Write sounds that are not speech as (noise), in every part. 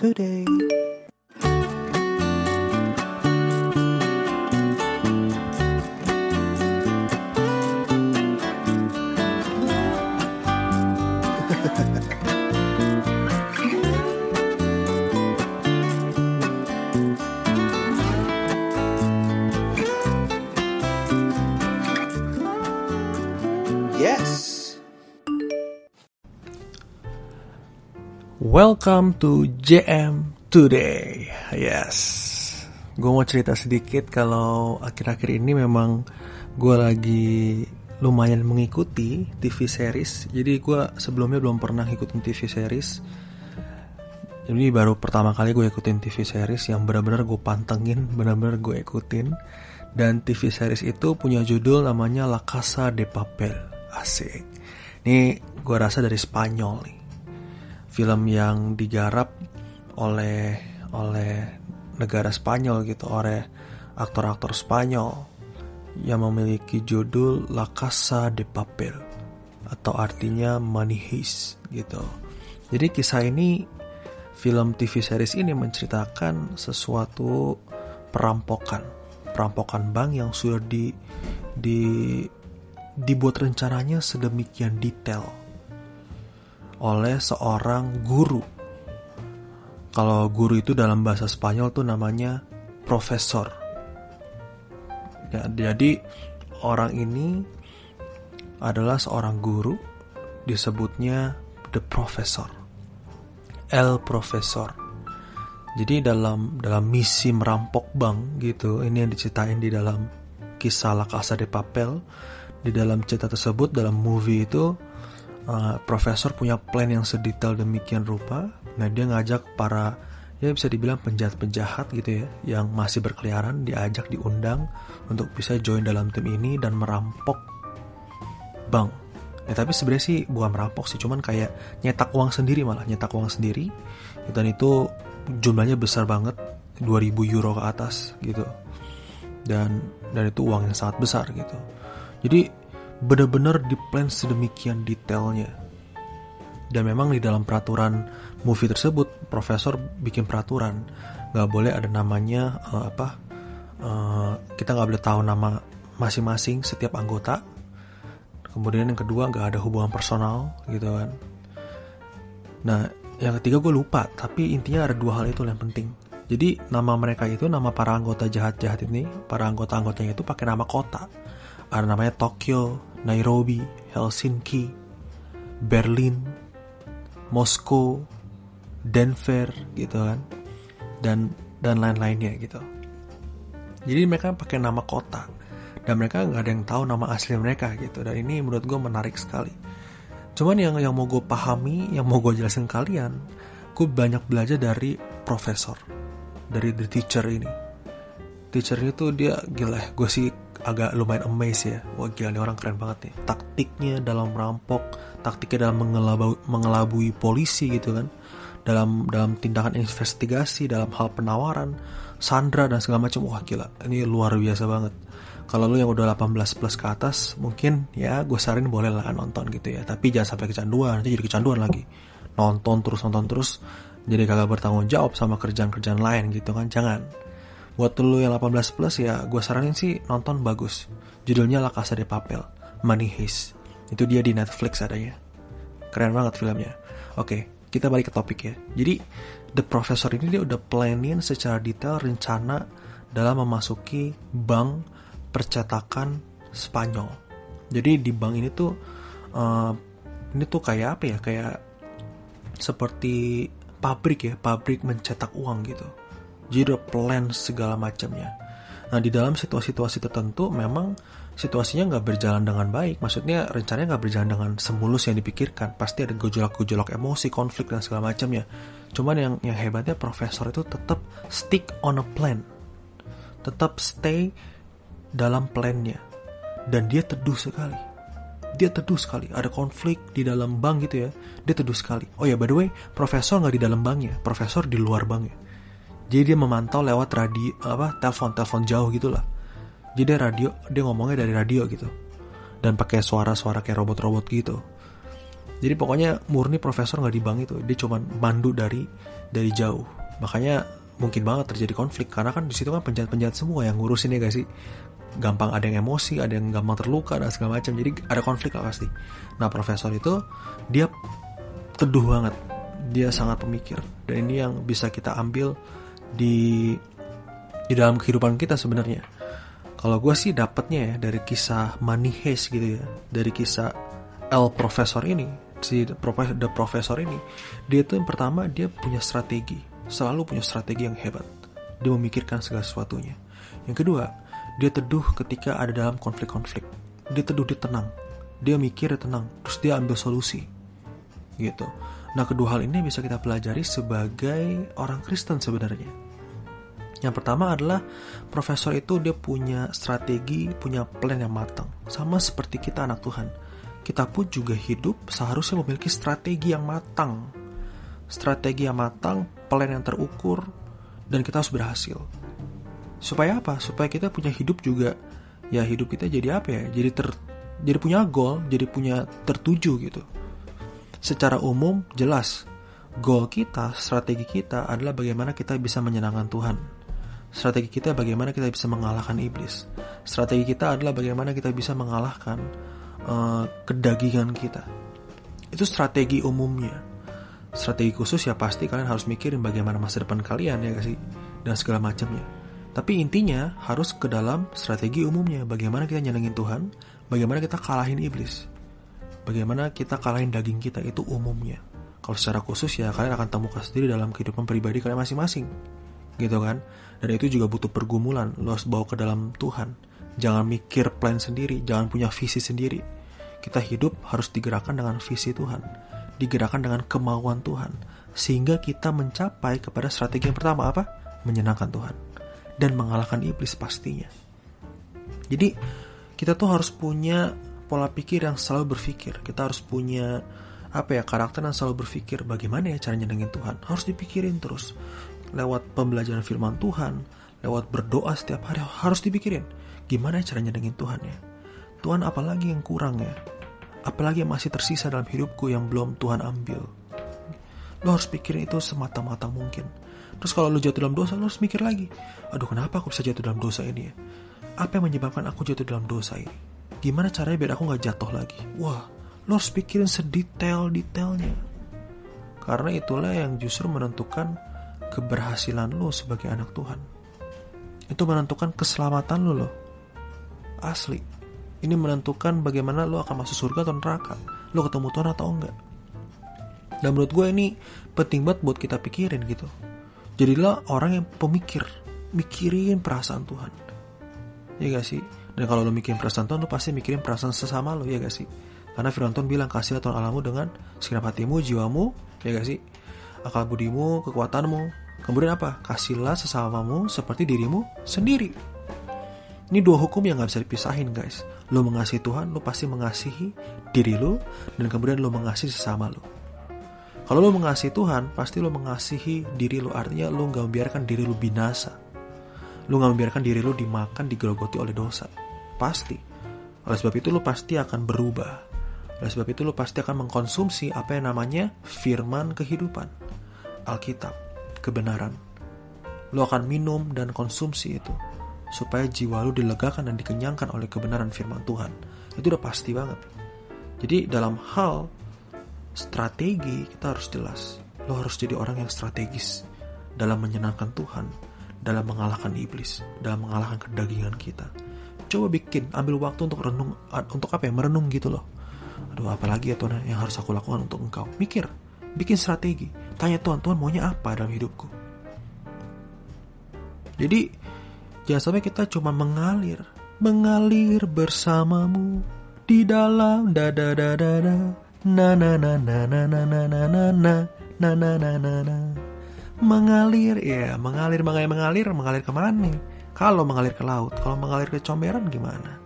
today. (laughs) yes. Welcome to JM Today. Yes. Gue mau cerita sedikit kalau akhir-akhir ini memang gue lagi lumayan mengikuti TV series. Jadi gue sebelumnya belum pernah ikutin TV series. Jadi baru pertama kali gue ikutin TV series yang benar-benar gue pantengin, benar-benar gue ikutin. Dan TV series itu punya judul namanya La Casa de Papel. Asik. Ini gue rasa dari Spanyol nih. Film yang digarap oleh oleh negara Spanyol gitu, oleh aktor-aktor Spanyol yang memiliki judul La Casa de Papel atau artinya Money Heist gitu. Jadi kisah ini film TV series ini menceritakan sesuatu perampokan, perampokan bank yang sudah di di dibuat rencananya sedemikian detail oleh seorang guru. Kalau guru itu dalam bahasa Spanyol tuh namanya profesor. Ya, jadi orang ini adalah seorang guru disebutnya the professor. El profesor. Jadi dalam dalam misi merampok bank gitu, ini yang diceritain di dalam kisah La Casa de Papel. Di dalam cerita tersebut dalam movie itu uh, profesor punya plan yang sedetail demikian rupa. Nah, dia ngajak para ya bisa dibilang penjahat-penjahat gitu ya yang masih berkeliaran diajak diundang untuk bisa join dalam tim ini dan merampok bank. Ya tapi sebenarnya sih bukan merampok sih, cuman kayak nyetak uang sendiri malah nyetak uang sendiri. Dan itu jumlahnya besar banget, 2000 euro ke atas gitu. Dan dan itu uang yang sangat besar gitu. Jadi benar-benar diplan sedemikian detailnya. Dan memang di dalam peraturan movie tersebut, profesor bikin peraturan nggak boleh ada namanya uh, apa? Uh, kita nggak boleh tahu nama masing-masing setiap anggota. Kemudian yang kedua nggak ada hubungan personal gitu kan. Nah yang ketiga gue lupa, tapi intinya ada dua hal itu yang penting. Jadi nama mereka itu nama para anggota jahat-jahat ini, para anggota-anggotanya itu pakai nama kota. Ada namanya Tokyo, Nairobi, Helsinki, Berlin, Moskow, Denver gitu kan. Dan dan lain-lainnya gitu. Jadi mereka pakai nama kota dan mereka nggak ada yang tahu nama asli mereka gitu. Dan ini menurut gue menarik sekali. Cuman yang yang mau gue pahami, yang mau gue jelasin kalian, gue banyak belajar dari profesor, dari the teacher ini. Teacher ini tuh dia gila, gue sih agak lumayan amazed ya. Wah gila nih orang keren banget nih. Taktiknya dalam merampok, taktiknya dalam mengelabui, mengelabui polisi gitu kan. Dalam dalam tindakan investigasi, dalam hal penawaran, sandra dan segala macam. Wah gila, ini luar biasa banget. Kalau lu yang udah 18 plus ke atas, mungkin ya gue saranin boleh lah nonton gitu ya. Tapi jangan sampai kecanduan, nanti jadi kecanduan lagi. Nonton terus, nonton terus, jadi kagak bertanggung jawab sama kerjaan-kerjaan lain gitu kan. Jangan. Buat lu yang 18 plus ya, gue saranin sih nonton bagus. Judulnya La Casa de Papel, Money Heist. Itu dia di Netflix adanya. Keren banget filmnya. Oke, kita balik ke topik ya. Jadi, The Professor ini dia udah planning secara detail rencana dalam memasuki bank percetakan Spanyol. Jadi di bank ini tuh uh, ini tuh kayak apa ya? Kayak seperti pabrik ya, pabrik mencetak uang gitu. Jadi udah plan segala macamnya. Nah di dalam situasi-situasi tertentu memang situasinya nggak berjalan dengan baik. Maksudnya rencananya nggak berjalan dengan semulus yang dipikirkan. Pasti ada gejolak-gejolak emosi, konflik dan segala macamnya. Cuman yang yang hebatnya profesor itu tetap stick on a plan, tetap stay dalam plannya. Dan dia teduh sekali. Dia teduh sekali. Ada konflik di dalam bank gitu ya. Dia teduh sekali. Oh ya, by the way, profesor nggak di dalam banknya. Profesor di luar banknya. Jadi dia memantau lewat radio apa telepon telepon jauh gitulah. Jadi dia radio dia ngomongnya dari radio gitu. Dan pakai suara-suara kayak robot-robot gitu. jadi pokoknya murni profesor nggak di bank itu. Dia cuma mandu dari dari jauh. Makanya mungkin banget terjadi konflik. Karena kan di situ kan penjahat-penjahat semua yang ngurusin ya gak sih? Gampang ada yang emosi ada yang gampang terluka dan segala macam. Jadi ada konflik lah pasti. Nah profesor itu dia teduh banget. Dia sangat pemikir. Dan ini yang bisa kita ambil di di dalam kehidupan kita sebenarnya. Kalau gue sih dapetnya ya dari kisah Money gitu ya. Dari kisah El Profesor ini si the professor ini. Dia tuh yang pertama dia punya strategi. Selalu punya strategi yang hebat. Dia memikirkan segala sesuatunya. Yang kedua dia teduh ketika ada dalam konflik-konflik. Dia teduh dia tenang. Dia mikir dia tenang. Terus dia ambil solusi. Gitu nah kedua hal ini bisa kita pelajari sebagai orang Kristen sebenarnya yang pertama adalah profesor itu dia punya strategi, punya plan yang matang. Sama seperti kita anak Tuhan kita pun juga hidup seharusnya memiliki strategi yang matang. Strategi yang matang, plan yang terukur, dan kita harus berhasil. Supaya apa? Supaya kita punya hidup juga, ya hidup kita jadi apa ya? Jadi ter, jadi punya goal, jadi punya tertuju gitu. Secara umum jelas, goal kita, strategi kita adalah bagaimana kita bisa menyenangkan Tuhan. Strategi kita bagaimana kita bisa mengalahkan iblis. Strategi kita adalah bagaimana kita bisa mengalahkan uh, kedagingan kita. Itu strategi umumnya. Strategi khusus ya pasti kalian harus mikirin bagaimana masa depan kalian ya kasih dan segala macamnya. Tapi intinya harus ke dalam strategi umumnya. Bagaimana kita nyenengin Tuhan, bagaimana kita kalahin iblis. Bagaimana kita kalahin daging kita itu umumnya. Kalau secara khusus ya kalian akan temukan sendiri dalam kehidupan pribadi kalian masing-masing. Gitu kan? Dan itu juga butuh pergumulan. Lo harus bawa ke dalam Tuhan Jangan mikir plan sendiri, jangan punya visi sendiri. Kita hidup harus digerakkan dengan visi Tuhan, digerakkan dengan kemauan Tuhan, sehingga kita mencapai kepada strategi yang pertama apa? Menyenangkan Tuhan dan mengalahkan iblis pastinya. Jadi kita tuh harus punya pola pikir yang selalu berpikir. Kita harus punya apa ya karakter yang selalu berpikir bagaimana ya cara nyenengin Tuhan. Harus dipikirin terus lewat pembelajaran firman Tuhan, lewat berdoa setiap hari harus dipikirin Gimana caranya dengan Tuhan ya? Tuhan apalagi yang kurang ya? Apalagi yang masih tersisa dalam hidupku yang belum Tuhan ambil? Lo harus pikir itu semata-mata mungkin. Terus kalau lo jatuh dalam dosa, lo harus mikir lagi. Aduh kenapa aku bisa jatuh dalam dosa ini ya? Apa yang menyebabkan aku jatuh dalam dosa ini? Gimana caranya biar aku gak jatuh lagi? Wah, lo harus pikirin sedetail-detailnya. Karena itulah yang justru menentukan keberhasilan lo sebagai anak Tuhan. Itu menentukan keselamatan lo loh asli. Ini menentukan bagaimana lo akan masuk surga atau neraka. Lo ketemu Tuhan atau enggak. Dan menurut gue ini penting banget buat kita pikirin gitu. Jadilah orang yang pemikir. Mikirin perasaan Tuhan. Ya gak sih? Dan kalau lo mikirin perasaan Tuhan, lo pasti mikirin perasaan sesama lo, ya gak sih? Karena firman Tuhan bilang, kasih Tuhan alamu dengan segenap hatimu, jiwamu, ya gak sih? Akal budimu, kekuatanmu. Kemudian apa? Kasihlah sesamamu seperti dirimu sendiri. Ini dua hukum yang gak bisa dipisahin guys. Lo mengasihi Tuhan, lo pasti mengasihi diri lo, dan kemudian lo mengasihi sesama lo. Kalau lo mengasihi Tuhan, pasti lo mengasihi diri lo. Artinya lo gak membiarkan diri lo binasa. Lo gak membiarkan diri lo dimakan, digerogoti oleh dosa. Pasti. Oleh sebab itu lo pasti akan berubah. Oleh sebab itu lo pasti akan mengkonsumsi apa yang namanya firman kehidupan. Alkitab, kebenaran. Lo akan minum dan konsumsi itu supaya jiwa lu dilegakan dan dikenyangkan oleh kebenaran firman Tuhan. Itu udah pasti banget. Jadi dalam hal strategi kita harus jelas. Lo harus jadi orang yang strategis dalam menyenangkan Tuhan, dalam mengalahkan iblis, dalam mengalahkan kedagingan kita. Coba bikin, ambil waktu untuk renung, untuk apa ya, merenung gitu loh. Aduh, apalagi ya Tuhan yang harus aku lakukan untuk engkau. Mikir, bikin strategi. Tanya Tuhan, Tuhan maunya apa dalam hidupku? Jadi Jangan sampai kita cuma mengalir, mengalir bersamamu di dalam da da da da na na na na na na na na na na na na na na mengalir ya mengalir mengalir mengalir mengalir ke mana nih kalau mengalir ke laut kalau mengalir ke comberan gimana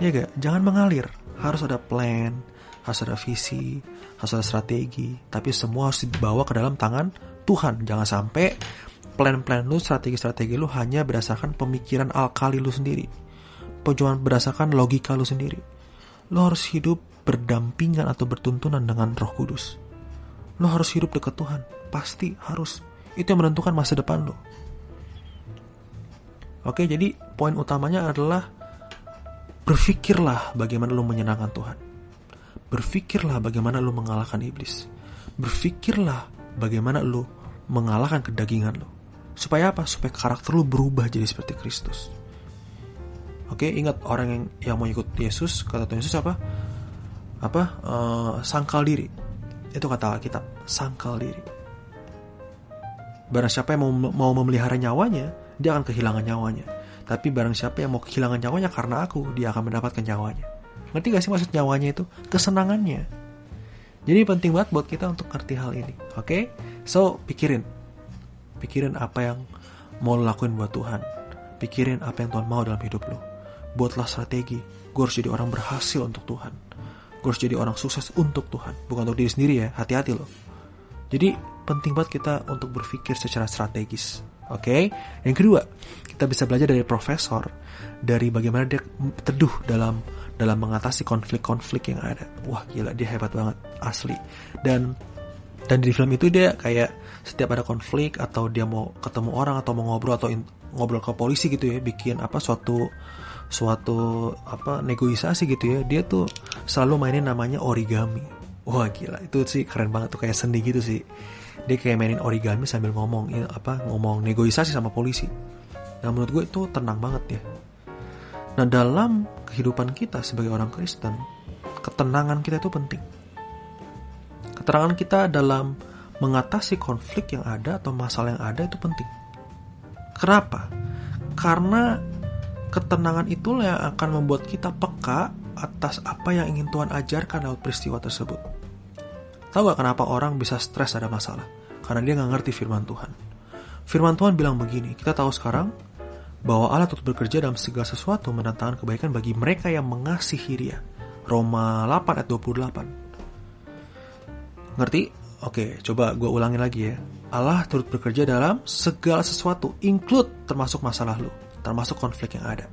ya gak jangan mengalir harus ada plan harus ada visi harus ada strategi tapi semua harus dibawa ke dalam tangan Tuhan jangan sampai plan-plan lu, strategi-strategi lu hanya berdasarkan pemikiran alkali lu sendiri. Cuma berdasarkan logika lu sendiri. lo harus hidup berdampingan atau bertuntunan dengan Roh Kudus. Lo harus hidup dekat Tuhan, pasti harus. Itu yang menentukan masa depan lo. Oke, jadi poin utamanya adalah berpikirlah bagaimana lo menyenangkan Tuhan. Berpikirlah bagaimana lo mengalahkan iblis. Berpikirlah bagaimana lo mengalahkan kedagingan lo. Supaya apa? Supaya karakter lo berubah jadi seperti Kristus. Oke, ingat orang yang yang mau ikut Yesus, kata Tuhan Yesus apa? Apa? Uh, sangkal diri. Itu kata Alkitab, sangkal diri. Barang siapa yang mau, mau memelihara nyawanya, dia akan kehilangan nyawanya. Tapi barang siapa yang mau kehilangan nyawanya karena aku, dia akan mendapatkan nyawanya. Ngerti gak sih maksud nyawanya itu? Kesenangannya. Jadi penting banget buat kita untuk ngerti hal ini. Oke? Okay? So, pikirin. Pikirin apa yang mau lo lakuin buat Tuhan. Pikirin apa yang Tuhan mau dalam hidup lo. Buatlah strategi. Gue harus jadi orang berhasil untuk Tuhan. Gue harus jadi orang sukses untuk Tuhan. Bukan untuk diri sendiri ya. Hati-hati loh. Jadi penting banget kita untuk berpikir secara strategis. Oke, okay? yang kedua kita bisa belajar dari profesor dari bagaimana dia teduh dalam dalam mengatasi konflik-konflik yang ada. Wah gila dia hebat banget asli. Dan dan di film itu dia kayak setiap ada konflik atau dia mau ketemu orang atau mau ngobrol atau in, ngobrol ke polisi gitu ya, bikin apa suatu suatu apa negosiasi gitu ya, dia tuh selalu mainin namanya origami. Wah gila itu sih keren banget tuh kayak seni gitu sih dia kayak mainin origami sambil ngomong ya, apa ngomong negosiasi sama polisi. Nah menurut gue itu tenang banget ya. Nah dalam kehidupan kita sebagai orang Kristen ketenangan kita itu penting. Keterangan kita dalam mengatasi konflik yang ada atau masalah yang ada itu penting. Kenapa? Karena ketenangan itulah yang akan membuat kita peka atas apa yang ingin Tuhan ajarkan lewat peristiwa tersebut Tahu gak kenapa orang bisa stres ada masalah? Karena dia gak ngerti firman Tuhan. Firman Tuhan bilang begini, kita tahu sekarang bahwa Allah turut bekerja dalam segala sesuatu mendatangkan kebaikan bagi mereka yang mengasihi dia. Roma 8 ayat 28. Ngerti? Oke, coba gue ulangi lagi ya. Allah turut bekerja dalam segala sesuatu, include termasuk masalah lu, termasuk konflik yang ada.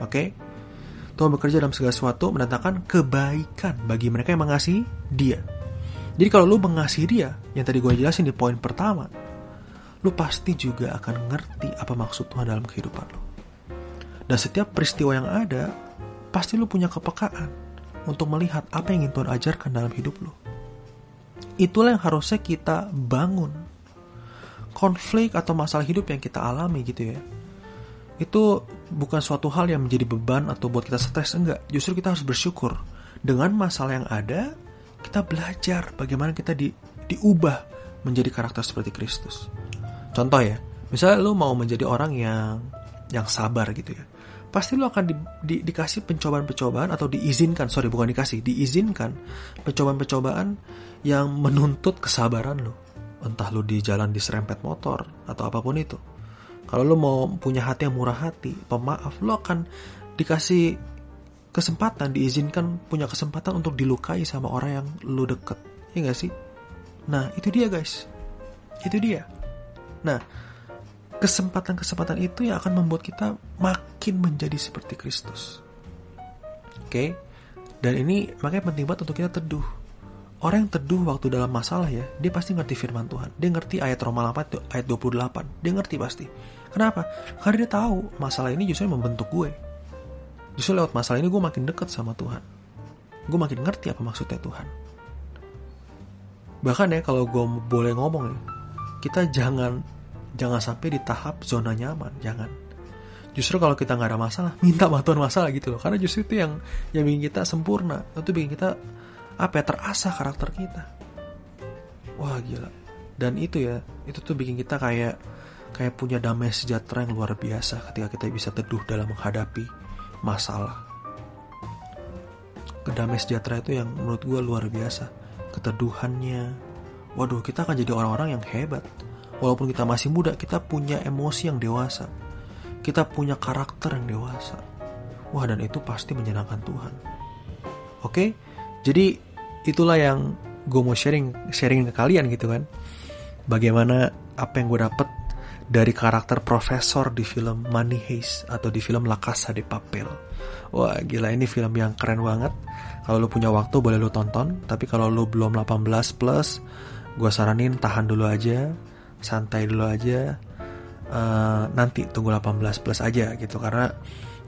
Oke? Tuhan bekerja dalam segala sesuatu mendatangkan kebaikan bagi mereka yang mengasihi dia. Jadi kalau lu mengasihi dia, yang tadi gue jelasin di poin pertama, lu pasti juga akan ngerti apa maksud Tuhan dalam kehidupan lu. Dan setiap peristiwa yang ada, pasti lu punya kepekaan untuk melihat apa yang ingin Tuhan ajarkan dalam hidup lu. Itulah yang harusnya kita bangun. Konflik atau masalah hidup yang kita alami gitu ya. Itu bukan suatu hal yang menjadi beban atau buat kita stres, enggak. Justru kita harus bersyukur. Dengan masalah yang ada, kita belajar bagaimana kita di, diubah menjadi karakter seperti Kristus. Contoh ya, misalnya lu mau menjadi orang yang yang sabar gitu ya. Pasti lu akan di, di, dikasih pencobaan-pencobaan atau diizinkan, sorry bukan dikasih, diizinkan pencobaan-pencobaan yang menuntut kesabaran lu. Entah lu di jalan diserempet motor atau apa pun itu. Kalau lu mau punya hati yang murah hati, pemaaf, lu akan dikasih kesempatan diizinkan punya kesempatan untuk dilukai sama orang yang lu deket. Ya gak sih? Nah itu dia guys. Itu dia. Nah kesempatan-kesempatan itu yang akan membuat kita makin menjadi seperti Kristus. Oke? Okay? dan ini makanya penting banget untuk kita teduh. Orang yang teduh waktu dalam masalah ya dia pasti ngerti firman Tuhan. Dia ngerti ayat Roma 8 ayat 28 dia ngerti pasti. Kenapa? Karena dia tahu masalah ini justru membentuk gue Justru lewat masalah ini gue makin dekat sama Tuhan. Gue makin ngerti apa maksudnya Tuhan. Bahkan ya kalau gue boleh ngomong ya, kita jangan jangan sampai di tahap zona nyaman, jangan. Justru kalau kita nggak ada masalah, (laughs) minta bantuan masalah gitu loh. Karena justru itu yang yang bikin kita sempurna, itu bikin kita apa ya terasa karakter kita. Wah gila. Dan itu ya, itu tuh bikin kita kayak kayak punya damai sejahtera yang luar biasa ketika kita bisa teduh dalam menghadapi masalah. Kedamai sejahtera itu yang menurut gue luar biasa. Keteduhannya. Waduh, kita akan jadi orang-orang yang hebat. Walaupun kita masih muda, kita punya emosi yang dewasa. Kita punya karakter yang dewasa. Wah, dan itu pasti menyenangkan Tuhan. Oke? Jadi, itulah yang gue mau sharing sharing ke kalian gitu kan. Bagaimana apa yang gue dapet dari karakter profesor di film Money Heist atau di film La Casa de Papel. Wah gila ini film yang keren banget. Kalau lu punya waktu boleh lu tonton, tapi kalau lu belum 18 plus, gue saranin tahan dulu aja, santai dulu aja. Uh, nanti tunggu 18 plus aja gitu karena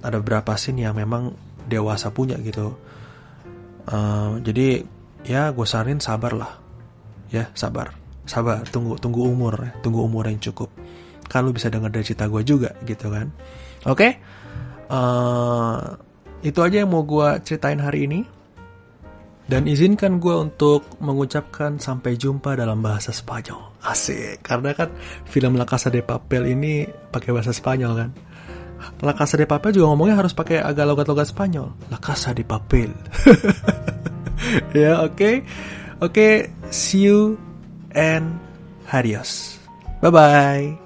ada beberapa scene yang memang dewasa punya gitu. Uh, jadi ya gue saranin sabar lah, ya sabar, sabar, tunggu tunggu umur, tunggu umur yang cukup. Kan lu bisa denger dari cerita gue juga gitu kan. Oke, okay? uh, itu aja yang mau gue ceritain hari ini. Dan izinkan gue untuk mengucapkan sampai jumpa dalam bahasa Spanyol. Asik, karena kan film La Casa de Papel ini pakai bahasa Spanyol kan. La Casa de Papel juga ngomongnya harus pakai agak logat-logat Spanyol. La Casa de Papel. (laughs) ya, oke. Okay? Oke, okay, see you and adios. Bye-bye.